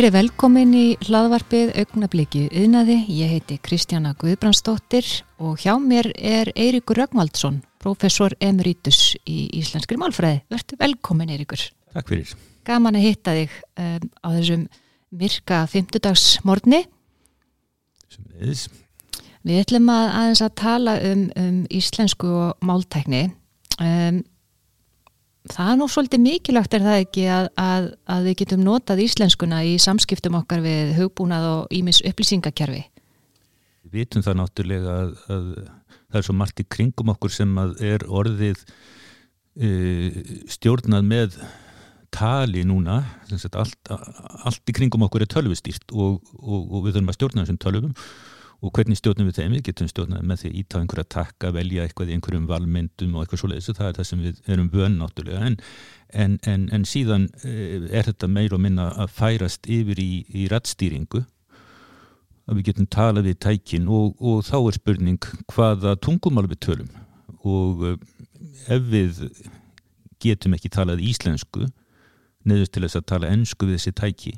Verið velkomin í hlaðvarpið augnabliki yðnaði. Ég heiti Kristjana Guðbrandsdóttir og hjá mér er Eirikur Rögnvaldsson, professor emeritus í Íslenskri málfræði. Verður velkomin Eirikur. Takk fyrir. Gaman að hitta þig um, á þessum myrka fymtudagsmorni. Sem eðis. Við ætlum að aðeins að tala um, um íslensku og máltækni. Um, það er nú svolítið mikilvægt er það ekki að, að, að við getum notað íslenskuna í samskiptum okkar við hugbúnað og ímis upplýsingakerfi. Við vitum það náttúrulega að, að það er svo margt í kringum okkur sem er orðið e, stjórnað með tali núna, allt, allt í kringum okkur er tölvustýrt og, og, og við þurfum að stjórna þessum tölvum og hvernig stjórnum við þeim, við getum stjórnað með því að íta einhverja takka, velja eitthvað í einhverjum valmyndum og eitthvað svoleiðis. Og það er það sem við erum vön náttúrulega. En, en, en, en síðan eh, er þetta meir og minna að færast yfir í, í rættstýringu að við getum talað við tækin og, og þá er spurning hvaða tungumál við tölum. Og eh, ef við getum ekki talað íslensku neðust til þess að tala ennsku við þessi tæki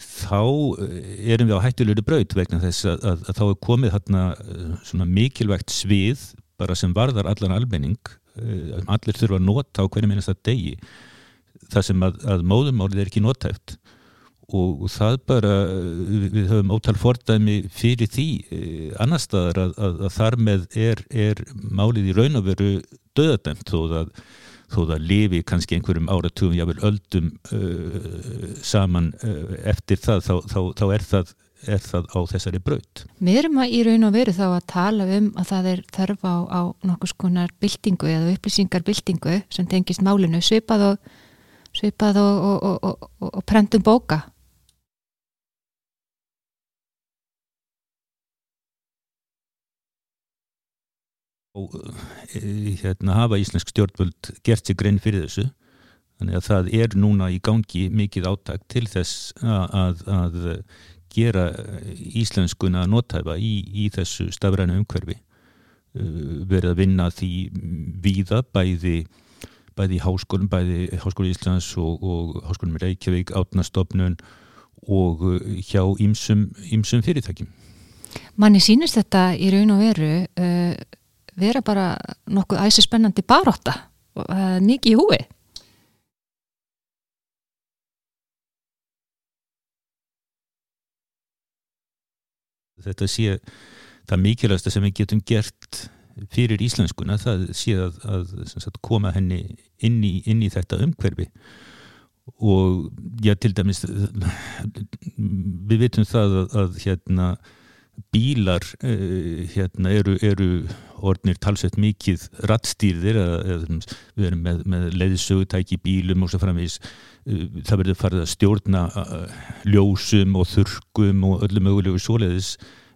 þá eh, erum við á hættulegri braut vegna þess að, að, að þá er komið eh, svona mikilvægt svið bara sem varðar allan almenning eh, allir þurfa að nota á hverju minnast að degi það sem að, að móðumálið er ekki notæft og, og það bara við, við höfum ótal fordæmi fyrir því annar staðar að þar með er, er málið í raun og veru döðadæmt þó að þó það lifi kannski einhverjum áratugum jável öldum uh, saman uh, eftir það þá, þá, þá er, það, er það á þessari braut. Við erum að í raun og veru þá að tala um að það er þörf á, á nokkus konar byltingu eða upplýsingar byltingu sem tengist málinu svipað og, svipað og, og, og prentum bóka og eh, hérna, hafa íslensk stjórnvöld gert sig grein fyrir þessu. Þannig að það er núna í gangi mikið áttak til þess að, að gera íslenskuna notæfa í, í þessu stafræna umhverfi. Eh, verið að vinna því víða bæði bæði í háskólum, bæði Háskóli Íslands og, og Háskólum Reykjavík átnastofnun og eh, hjá ímsum fyrirtækjum. Manni sínist þetta í raun og veru uh, vera bara nokkuð æsi spennandi baróta og það er mikið í húi Þetta sé það mikilvægsta sem við getum gert fyrir íslenskuna það sé að, að sagt, koma henni inn í, inn í þetta umhverfi. Og já til dæmis við vitum það að, að hérna bílar uh, hérna eru, eru orðnir talsett mikið rattstýrðir við erum með, með leiðsögutæki bílum og svo framvís uh, það verður farið að stjórna uh, ljósum og þurkum og öllu mögulegu svoleiðis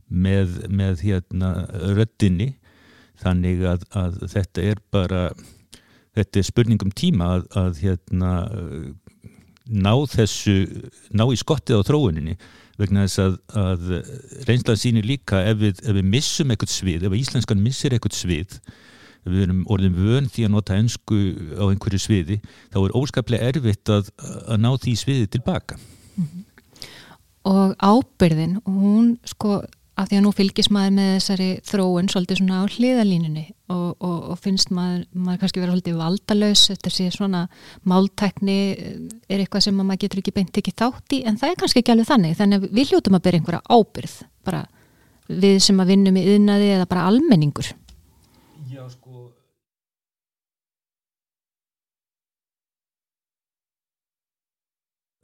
með, með hérna röttinni þannig að, að þetta er bara þetta er spurningum tíma að, að hérna ná þessu ná í skottið á þróuninni vegna þess að, að reynslan sínir líka ef við, ef við missum eitthvað svið, ef íslenskan missir eitthvað svið ef við erum orðin vön því að nota ennsku á einhverju sviði þá er óskaplega erfitt að, að ná því sviði tilbaka mm -hmm. Og ábyrðin hún sko af því að nú fylgis maður með þessari þróun svolítið svona á hliðalínunni og, og, og finnst maður, maður kannski vera svolítið valdalaus, þetta sé svona máltækni er eitthvað sem maður getur ekki beint ekki þátt í en það er kannski ekki alveg þannig, þannig að við hljóttum að bera einhverja ábyrð bara við sem að vinnum í yðnaði eða bara almenningur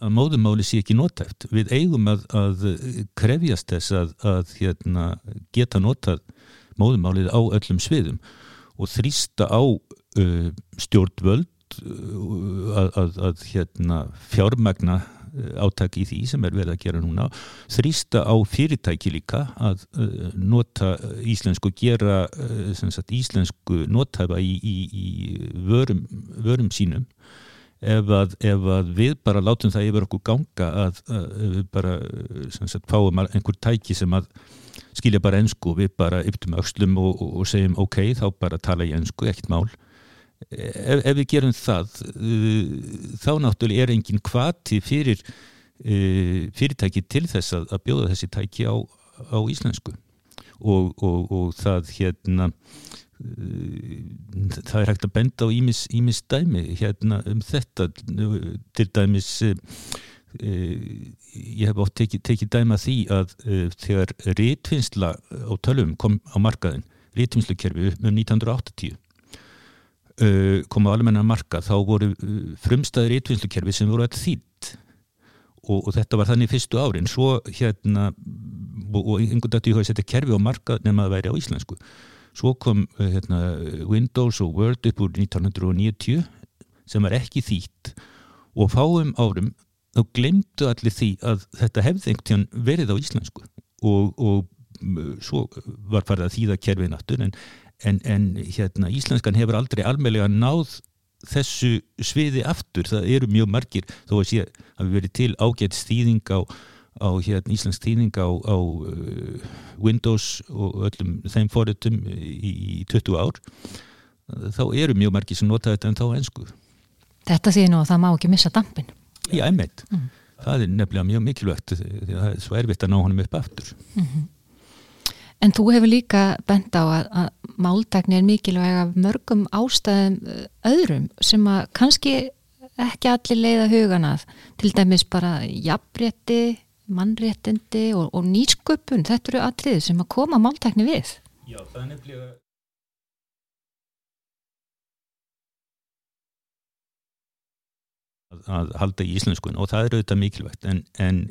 að móðumáli sé ekki notæft. Við eigum að, að krefjast þess að, að hérna, geta notað móðumálið á öllum sviðum og þrýsta á uh, stjórnvöld uh, að, að hérna, fjármagna áttak í því sem er verið að gera núna þrýsta á fyrirtæki líka að uh, nota íslensku gera sagt, íslensku notæfa í, í, í vörum, vörum sínum ef að, ef að við bara látum það yfir okkur ganga að, að við bara sagt, fáum einhver tæki sem að skilja bara ennsku við bara yftum aukslum og, og, segjum ok, þá bara tala ég ennsku, ekkert mál. Ef, ef við gerum það þá náttúrulega er engin kvati fyrir e, fyrirtæki til þess að, að bjóða þessi tæki á, á íslensku. Og, og, og það hérna það er hægt að benda á ímis, dæmi hérna um þetta. Til dæmis e, ég hef átt tekið teki dæma því að þegar réttvinnsla á tölum kom á markaðin réttvinnslukerfi um 1980 kom á almenna marka þá voru frumstæðir réttvinnslukerfi sem voru alltaf þýtt og, og þetta var þannig fyrstu árin. Svo hérna og, einhvern dættu ég hafi setja kerfi á marka nema að væri á íslensku svo kom hérna, Windows og Word upp úr 1990 sem var ekki þýtt. Og fáum árum þá glemdu allir því að þetta hefði einhvern tíðan verið á íslensku. Og, og svo var farið að þýða kerfið náttúr en, en, en hérna, íslenskan hefur aldrei almeinlega náð þessu sviði aftur, það eru mjög margir þó að sé að við verið til ágætt stýðing á, á hérna, Íslands stýðing á, á uh, Windows og öllum þeim fórutum í, í 20 ár þá eru mjög margir sem nota þetta en þá ennsku Þetta því nú að það má ekki missa dampin Já, einmitt, mm. það er nefnilega mjög mikilvægt því að það er svo erfitt að ná honum upp aftur. Mm -hmm. En þú hefur líka bent á að, að máltækni er mikilvæg af mörgum ástæðum eh, öðrum sem að kannski ekki allir leiða huganað, til dæmis bara jafnrétti, mannréttindi og, og nýsköpun, þetta eru atrið sem að koma máltækni við. Já, það er nefnilega að halda í íslenskun og það eru auðvitað mikilvægt en, en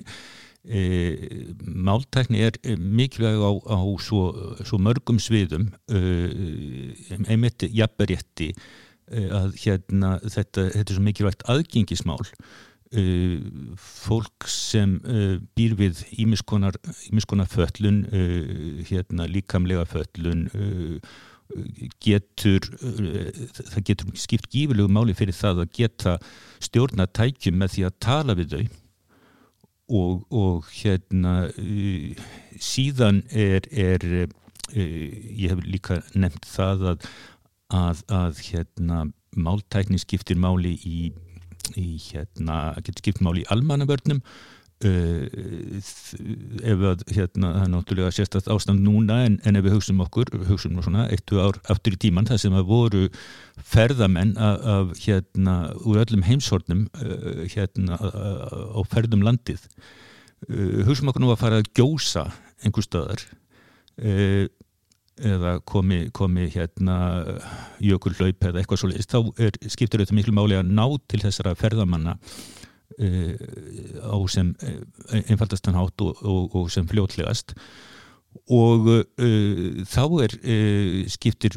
E, máltækni er mikilvæg á, á svo, svo mörgum sviðum e, einmitt jafnberétti e, að hérna þetta, þetta er svo mikilvægt aðgengismál e, fólk sem e, býr við ímiskonar föllun e, hérna líkamlega föllun getur það getur skipt gífurlegu máli fyrir það að geta stjórna tækjum með því að tala við þau. Og, og hérna síðan er, er ég hef líka nefnt það að, að, að hérna máltækni skiptir máli í, í hérna, getur skipt máli í almannavörnum. Uh, ef að hérna það er náttúrulega sérstætt ástand núna en, en ef við hugsaum okkur, hugsaum nú svona eittu ár aftur í tíman það sem að voru ferðamenn af, af hérna úr öllum heimshornum uh, hérna á ferðum landið. Uh, hugsaum okkur nú að fara að gjósa einhver stöðar eða komi, komi hérna jökul hlaup eða eitthvað svo leiðist, þá er, skiptir þetta miklu máli að ná til þessara ferðamanna Uh, á sem uh, einfaldastan hátt og, og, og sem fljótlegast. Og uh, þá er skiptir,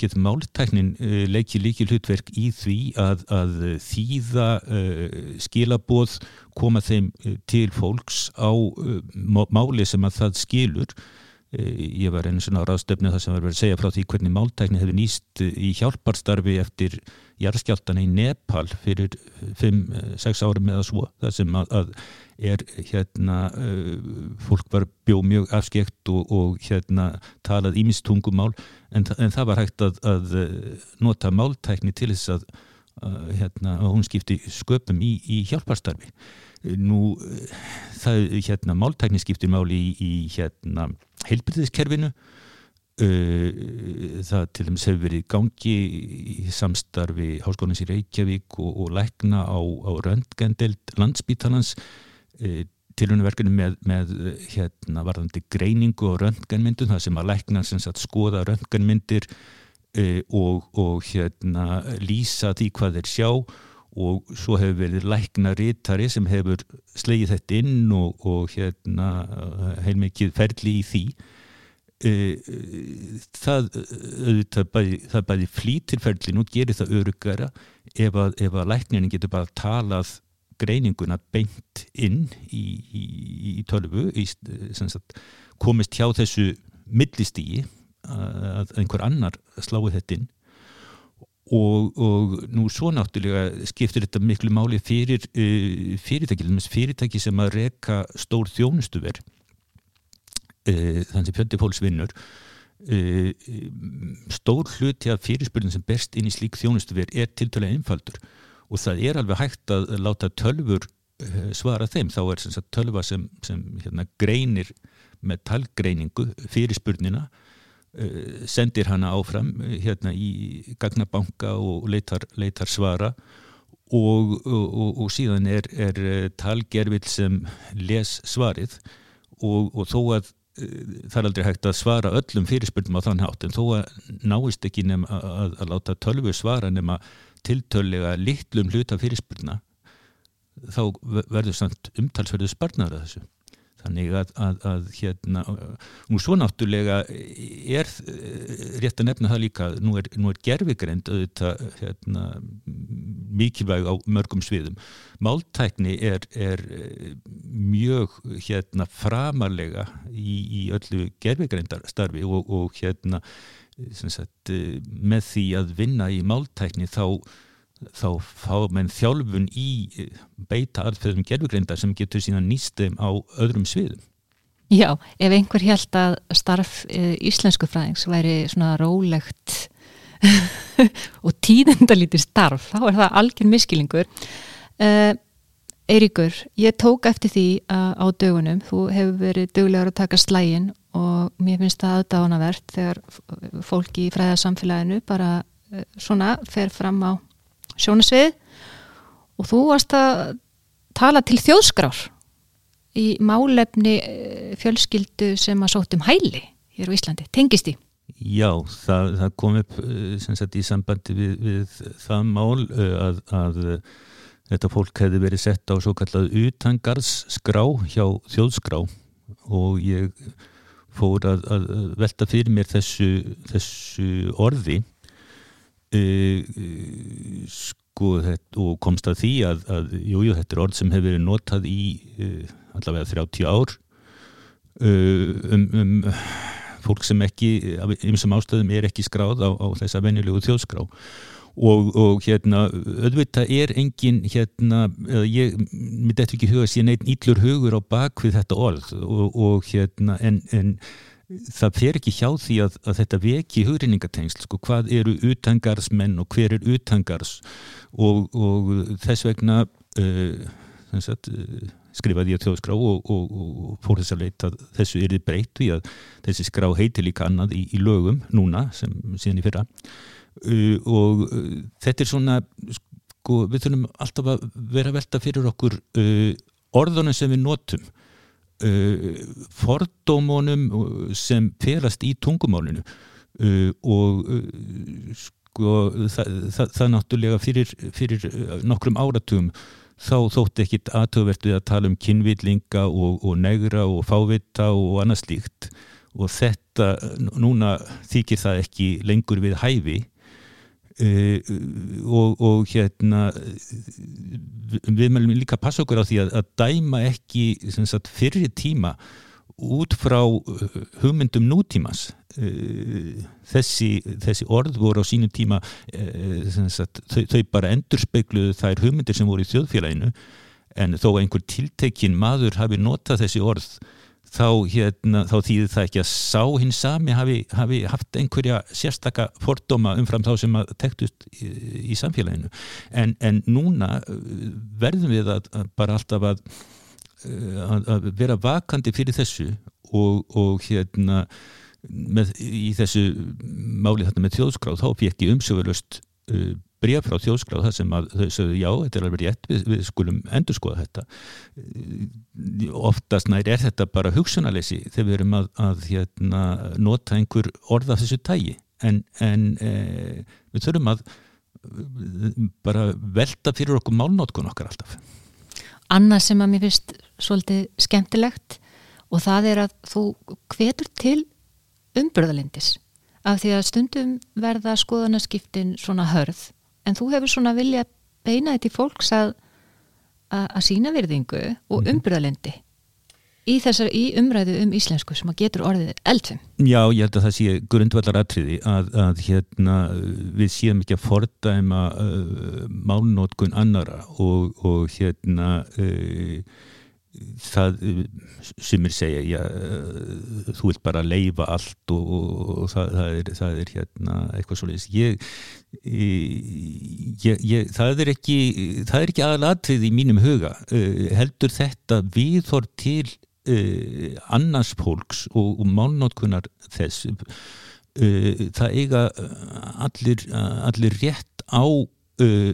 getur máltæknin leikið líkið hlutverk í því að, að þýða skilaboð koma þeim til fólks á máli sem að það skilur ég var einu svona ráðstöfni það sem var verið að segja frá því hvernig máltækni hefur nýst í hjálparstarfi eftir jarðskjáltana í Nepal fyrir 5-6 árum eða svo. Það sem að, að er hérna uh, fólk var bjóð mjög afskekt og, og hérna talað ímistungumál en, en það var hægt að, að nota máltækni til þess að, að hérna að hún skipti sköpum í, í hjálparstarfi nú það hérna máltækni skiptir máli í, í hérna heilbyrðiskerfinu það til dæmis hefur verið gangi í samstarfi Háskólans í Reykjavík og, og lækna á, á röntgendelt landsbítalans tilhörnuverkinu með, með hérna varðandi greiningu og röntgenmyndun það sem að lækna sem sagt skoða röntgenmyndir og, og hérna lýsa því hvað þeir sjá og svo hefur verið lækna rítari sem hefur slegið þetta inn og, og hérna heilmikið ferli í því. E, það, það bæði, bæði flýtir ferlinu og gerir það örugara ef að, að læknirinn getur bara talað greininguna beint inn í, í, í tölvu í, sagt, komist hjá þessu millistígi að einhver annar slái þetta inn og, og nú svo náttúrulega skiptir þetta miklu máli fyrir uh, fyrirtæki, fyrirtæki sem að reka stór þjónustuverð uh, þannig fjöldi fólks vinnur uh, stór hluti af fyrirspurnin sem berst inn í slík þjónustu verð er tiltölega einfaldur. Og það er alveg hægt að láta tölfur svara þeim. Þá er sagt, tölva sem, sem hérna, greinir með talgreiningu fyrir spurnina uh, sendir hana áfram hérna í gagnabanka og leitar, leitar svara. Og, og, og síðan er, er talgerfill sem les svarið. Og, og þó að það er aldrei hægt að svara öllum fyrirspurnum á þann hátt en þó að náist ekki nefn að, að, að láta tölvu svara nefn að tiltölega litlum hluta fyrirspurna þá verður samt umtalsverðu sparnar að þessu þannig að, að, að hérna og svo náttúrulega er rétt að nefna það líka nú er, er gerfigreind auðvitað hérna, mikilvæg á mörgum sviðum. Máltækni er, er mjög hérna framarlega í, í öllu gerfigreindarstarfi og, og hérna sagt, með því að vinna í máltækni þá þá fá menn þjálfun í eh, beita aðferðum gerfugreinda sem getur síðan nýstum á öðrum sviðum. Já, ef einhver held að starf e, íslensku fræðings væri svona rólegt og tíðendalítið starf, þá er það algjör miskilingur. E, Eiríkur, ég tók eftir því á dögunum, þú hefur verið dögulegar að taka slægin og mér finnst það aðdáðanavert þegar fólki í fræðarsamfélaginu bara svona fer fram á sjónasvið og þú varst að tala til þjóðskrár í málefni eh, fjölskyldu sem að sótum hæli hér á Íslandi. Tengist því? Já, það, það kom upp eh, sagt, í sambandi við, við það mál eh, að, að þetta fólk hefði verið sett á svo kallað utangarðsskrá hjá þjóðskrá og ég fór að, að velta fyrir mér þessu, þessu orði Uh, sko og komst að því að, að jújú jú, þetta er orð sem hefur verið notað í uh, allavega 30 ár uh, um, um fólk sem ekki, einsam ástöðum er ekki skráð á, á þessa venjulegu þjóðskrá. Og, og hérna auðvitað er engin hérna, ég myndi eftir ekki huga að sé neitt íllur hugur á bakvið þetta orð. Og, og hérna en, en það fer ekki hjá því að, að þetta veki hugrinningatengsl, sko, hvað eru utangarsmenn og hver er utangars og, og þess vegna uh, sagt, uh, skrifaði ég þjóðskrá og, og, og fór þess að leita þessu er þið breytt við að þessi skrá heiti líka annað í, í lögum núna sem síðan í fyrra. Uh, og þetta er svona sko, við þurfum alltaf að vera velta fyrir okkur orðunum sem við notum uh, fordómonum sem ferast í tungumálinu. Uh, og uh, sko það, það, það náttúrulega fyrir, fyrir nokkrum áratugum þá þótti ekkit aðtöðvert við að tala um kynvillinga og, og negra og fávita og annað slíkt. Og þetta, núna þykir það ekki lengur við hæfi. Uh, og, og hérna við meðlum líka passa okkur á því að, að dæma ekki sagt, fyrir tíma út frá uh, hugmyndum nútímas þessi, þessi orð voru á sínu tíma sagt, þau, þau bara endurspegluðu þær hugmyndir sem voru í þjóðfélaginu en þó einhver tiltekkin maður hafi notað þessi orð þá, hérna, þá þýðir það ekki að sá hins sami hafi, hafi haft einhverja sérstaka fordóma umfram þá sem að tektust í, í samfélaginu. En, en núna uh, verðum við að, að bara alltaf að, uh, að, að vera vakandi fyrir þessu og, og hérna með, í þessu máli þetta með þjóðskráð þá fekk ég umsögurlust uh, bregð frá þjóðskráð þar sem að þau sögðu já, þetta er alveg rétt, við, við skulum endur skoða þetta. Oftast nær er þetta bara hugsunarleysi þegar við erum að, að hérna, nota einhver orða þessu tægi en, en e, við þurfum að bara velta fyrir okkur málnótkun okkar alltaf. Annað sem að mér finnst svolítið skemmtilegt og það er að þú hvetur til umbyrðalindis af því að stundum verða skoðanaskiptin svona hörð en þú hefur svona vilja beina þetta í fólks að að sína virðingu og mhm. umbyrðalendi í þessar í umræðu um íslensku sem að getur orðið eldfum. Já, ég held að það sé grundvallar atriði að, að hérna, við séum ekki að fordæma uh, málnótkun annara og, og hérna uh, það sem er segja já, þú vilt bara leifa allt og, og, og það, það, er, það er hérna eitthvað svolítið ég, ég, ég það er ekki það er ekki aðalatrið í mínum huga. Heldur þetta viðhor til uh, annars fólks og, og málnótkunar þess. Uh, það eiga allir, allir rétt á uh,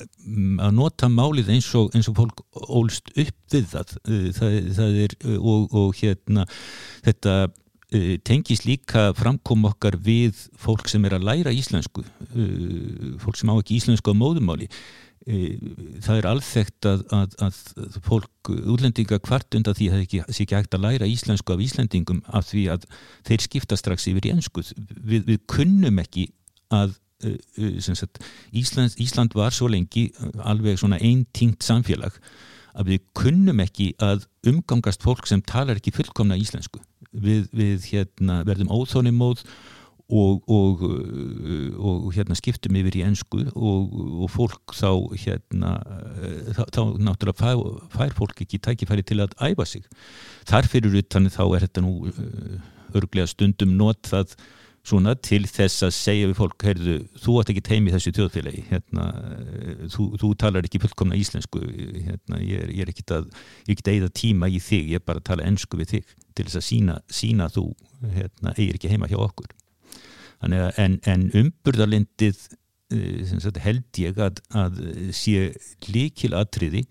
að nota málið eins og, eins og fólk ólst upp við það, uh, það, það er uh, og, og hérna þetta uh, tengis líka framkom okkar við fólk sem er að læra íslensku. Fólk sem á ekki íslensku á móðumáli það er alþekkt að, að, að fólk útlendinga kvart undan því að það sé ekki hægt að læra íslensku af íslendingum af því að þeir skipta strax yfir í ennskuð við, við kunnum ekki að Eh, eh, sagt, Ísland, Ísland var svo lengi eh, alveg svona einn tingt samfélag að við kunnum ekki að umgangast fólk sem talar ekki fullkomna íslensku við, við hérna, verðum óþónimóð og, og, og hérna, skiptum yfir í ennsku og, og fólk þá hérna, þá, þá náttúrulega fær, fær fólk ekki tækifæri til að æfa sig. Þar fyrir utan þá er þetta nú örglega stundum nót það svona til þess að segja við fólk heyrðu, þú ætti ekki teimi þessu tjóðfélagi hérna, þú, þú talar ekki fullkomna íslensku hérna, ég er, er ekki að eigða tíma í þig ég er bara að tala ennsku við þig til þess að sína, sína þú hérna, eigir ekki heima hjá okkur. Að, en, en umburðarlindið eh, held ég að, að sé líkil atriði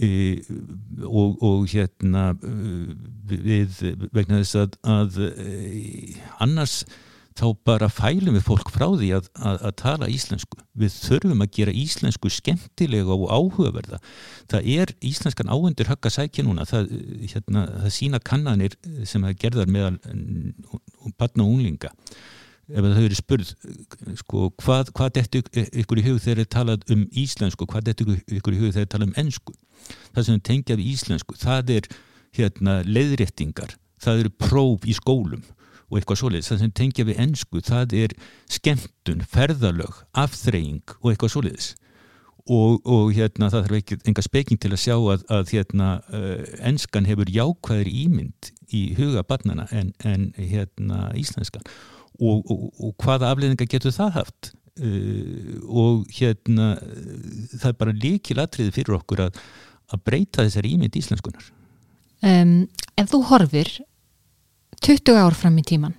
og, og hérna uh, við vegna þess að, að uh, annars þá bara fælum við fólk frá því að, að, að tala íslensku. Við þurfum að gera íslensku skemmtilega og áhugaverða. Það er íslenskan áhendur högg að sækja núna. Það, hérna, það sína kannanir sem það gerðar meðal barna og unglinga ef það hefur spurð sko, hvað, hvað dettu ykkur í hug þegar þið talað um íslensku? Hvað dettu ykkur í hug þegar þið talað um ennsku það sem tengja við íslensku það er hérna leiðréttingar. Það eru próf í skólum og eitthvað svoleiðis, það sem tengja við ennsku það er skemmtun, ferðalög afþreying og eitthvað svoleiðis. Og, og hérna það þarf ekki enga speking til að sjá að, að hérna ennskan hefur jákvæðir ímynd í huga barnana en, en hérna íslenskan og, og, og hvaða afleðinga getur það haft uh, og hérna það er bara líkilatriði fyrir okkur að að breyta þessari ímynd íslenskunar um, Ef þú horfir 20 ár fram í tíman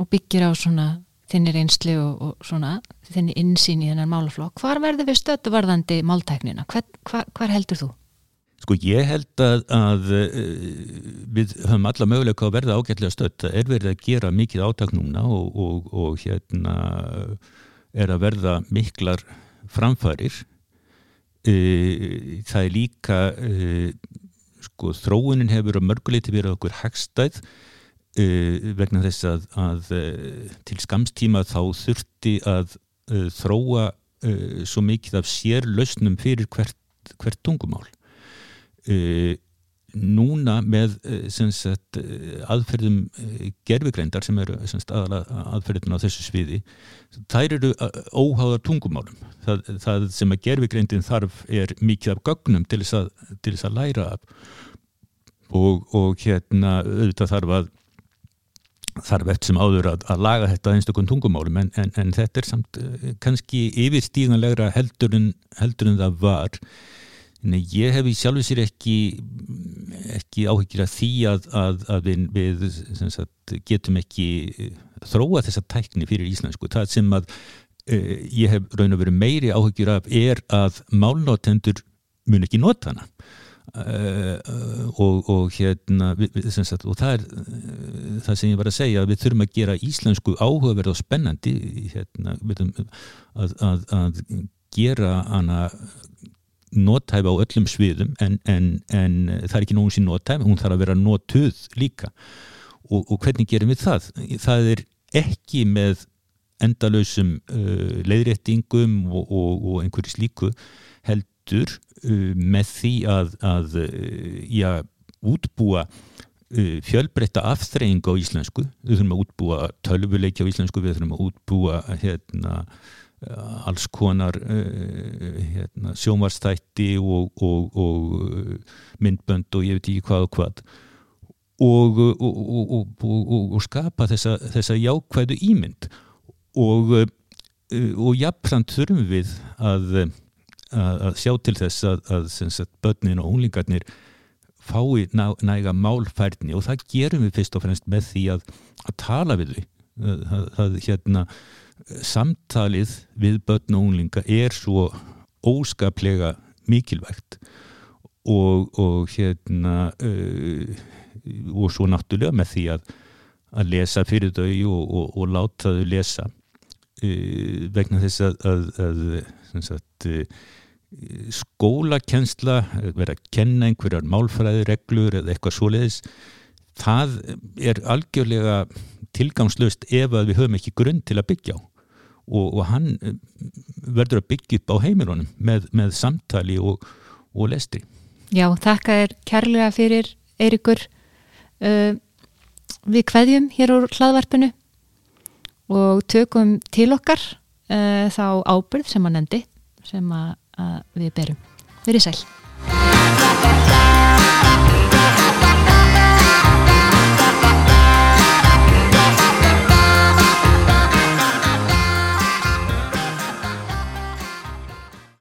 og byggir á svona þinnir einsli og, og svona þinnir insýn í þennan málaflokk hvar verður við stötu varðandi máltæknina? Hvar, hvar, hvar heldur þú? Sko ég held að, að við höfum alla möguleika að verða ágætlega stödd. Það er verið að gera mikið átak núna og, og, og hérna er að verða miklar framfærir það er líka sko þróunin hefur á mörguleiti verið okkur hagstæð vegna þess að, að til skamstíma þá þurfti að þróa svo mikið af sérlausnum fyrir hvert, hvert tungumál núna með sagt, aðferðum gerfigreindar sem eru aðferðin á þessu sviði þær eru óháðar tungumálum. Það, það sem að gerfigreindin þarf er mikið af gögnum til þess að, til þess að læra og, og hérna auðvitað þarf að þarf eftir sem áður að, að laga þetta einstakon tungumálum en, en, en þetta er samt kannski yfirstíðanlegra heldur en, heldur en það var Nei, ég hef í sjálfu sér ekki, ekki áhyggjur að því að, að, að við, við sagt, getum ekki eh, þróa þessa tækni fyrir íslensku. Það sem að e, ég hef raun og verið meiri áhyggjur af er að málnótendur mun ekki nota hana. Uh, og, og hérna sagt, og það er uh, það sem ég var að segja að við þurfum að gera íslensku áhugaverð og spennandi hérna, að, að gera hana nótæf á öllum sviðum en, en, en það er ekki nógun sín nótæf hún þarf að vera nótuð líka og, og hvernig gerum við það? Það er ekki með endalösum uh, leiðréttingum og, og, og einhverju slíku heldur uh, með því að, að uh, já, útbúa uh, fjölbreytta afþreying á íslensku við þurfum að útbúa tölvuleiki á íslensku við þurfum að útbúa hérna alls konar uh, hérna, sjómarstætti og, og, og myndbönd og ég veit ekki hvað og hvað. Og, og skapa þessa, þessa jákvæðu ímynd. Og jafnframt þurfum við að, að, að sjá til þess að, að börnin og unglingarnir fái ná, næga málfærni. Og það gerum við fyrst og fremst með því að tala við því það, það hérna samtalið við börn og unglinga er svo óskaplega mikilvægt og, og hérna uh, og svo náttúrulega með því að að lesa fyrir þau og, og, og láta þau lesa uh, vegna þess að, að, að sagt, uh, skólakensla vera að kenna einhverjar málfræðireglur eða eitthvað svoleiðis það er algjörlega tilgangslöst ef að við höfum ekki grunn til að byggja á og, og hann eh, verður að byggja upp á heimilunum með, með samtali og, og lestri. Já, þakka þér kærlega fyrir Eirikur uh, eh, við kveðjum hér úr hlaðvarpinu og tökum til okkar uh, þá ábyrð sem að nendi sem að, að við berum. Verið sæl.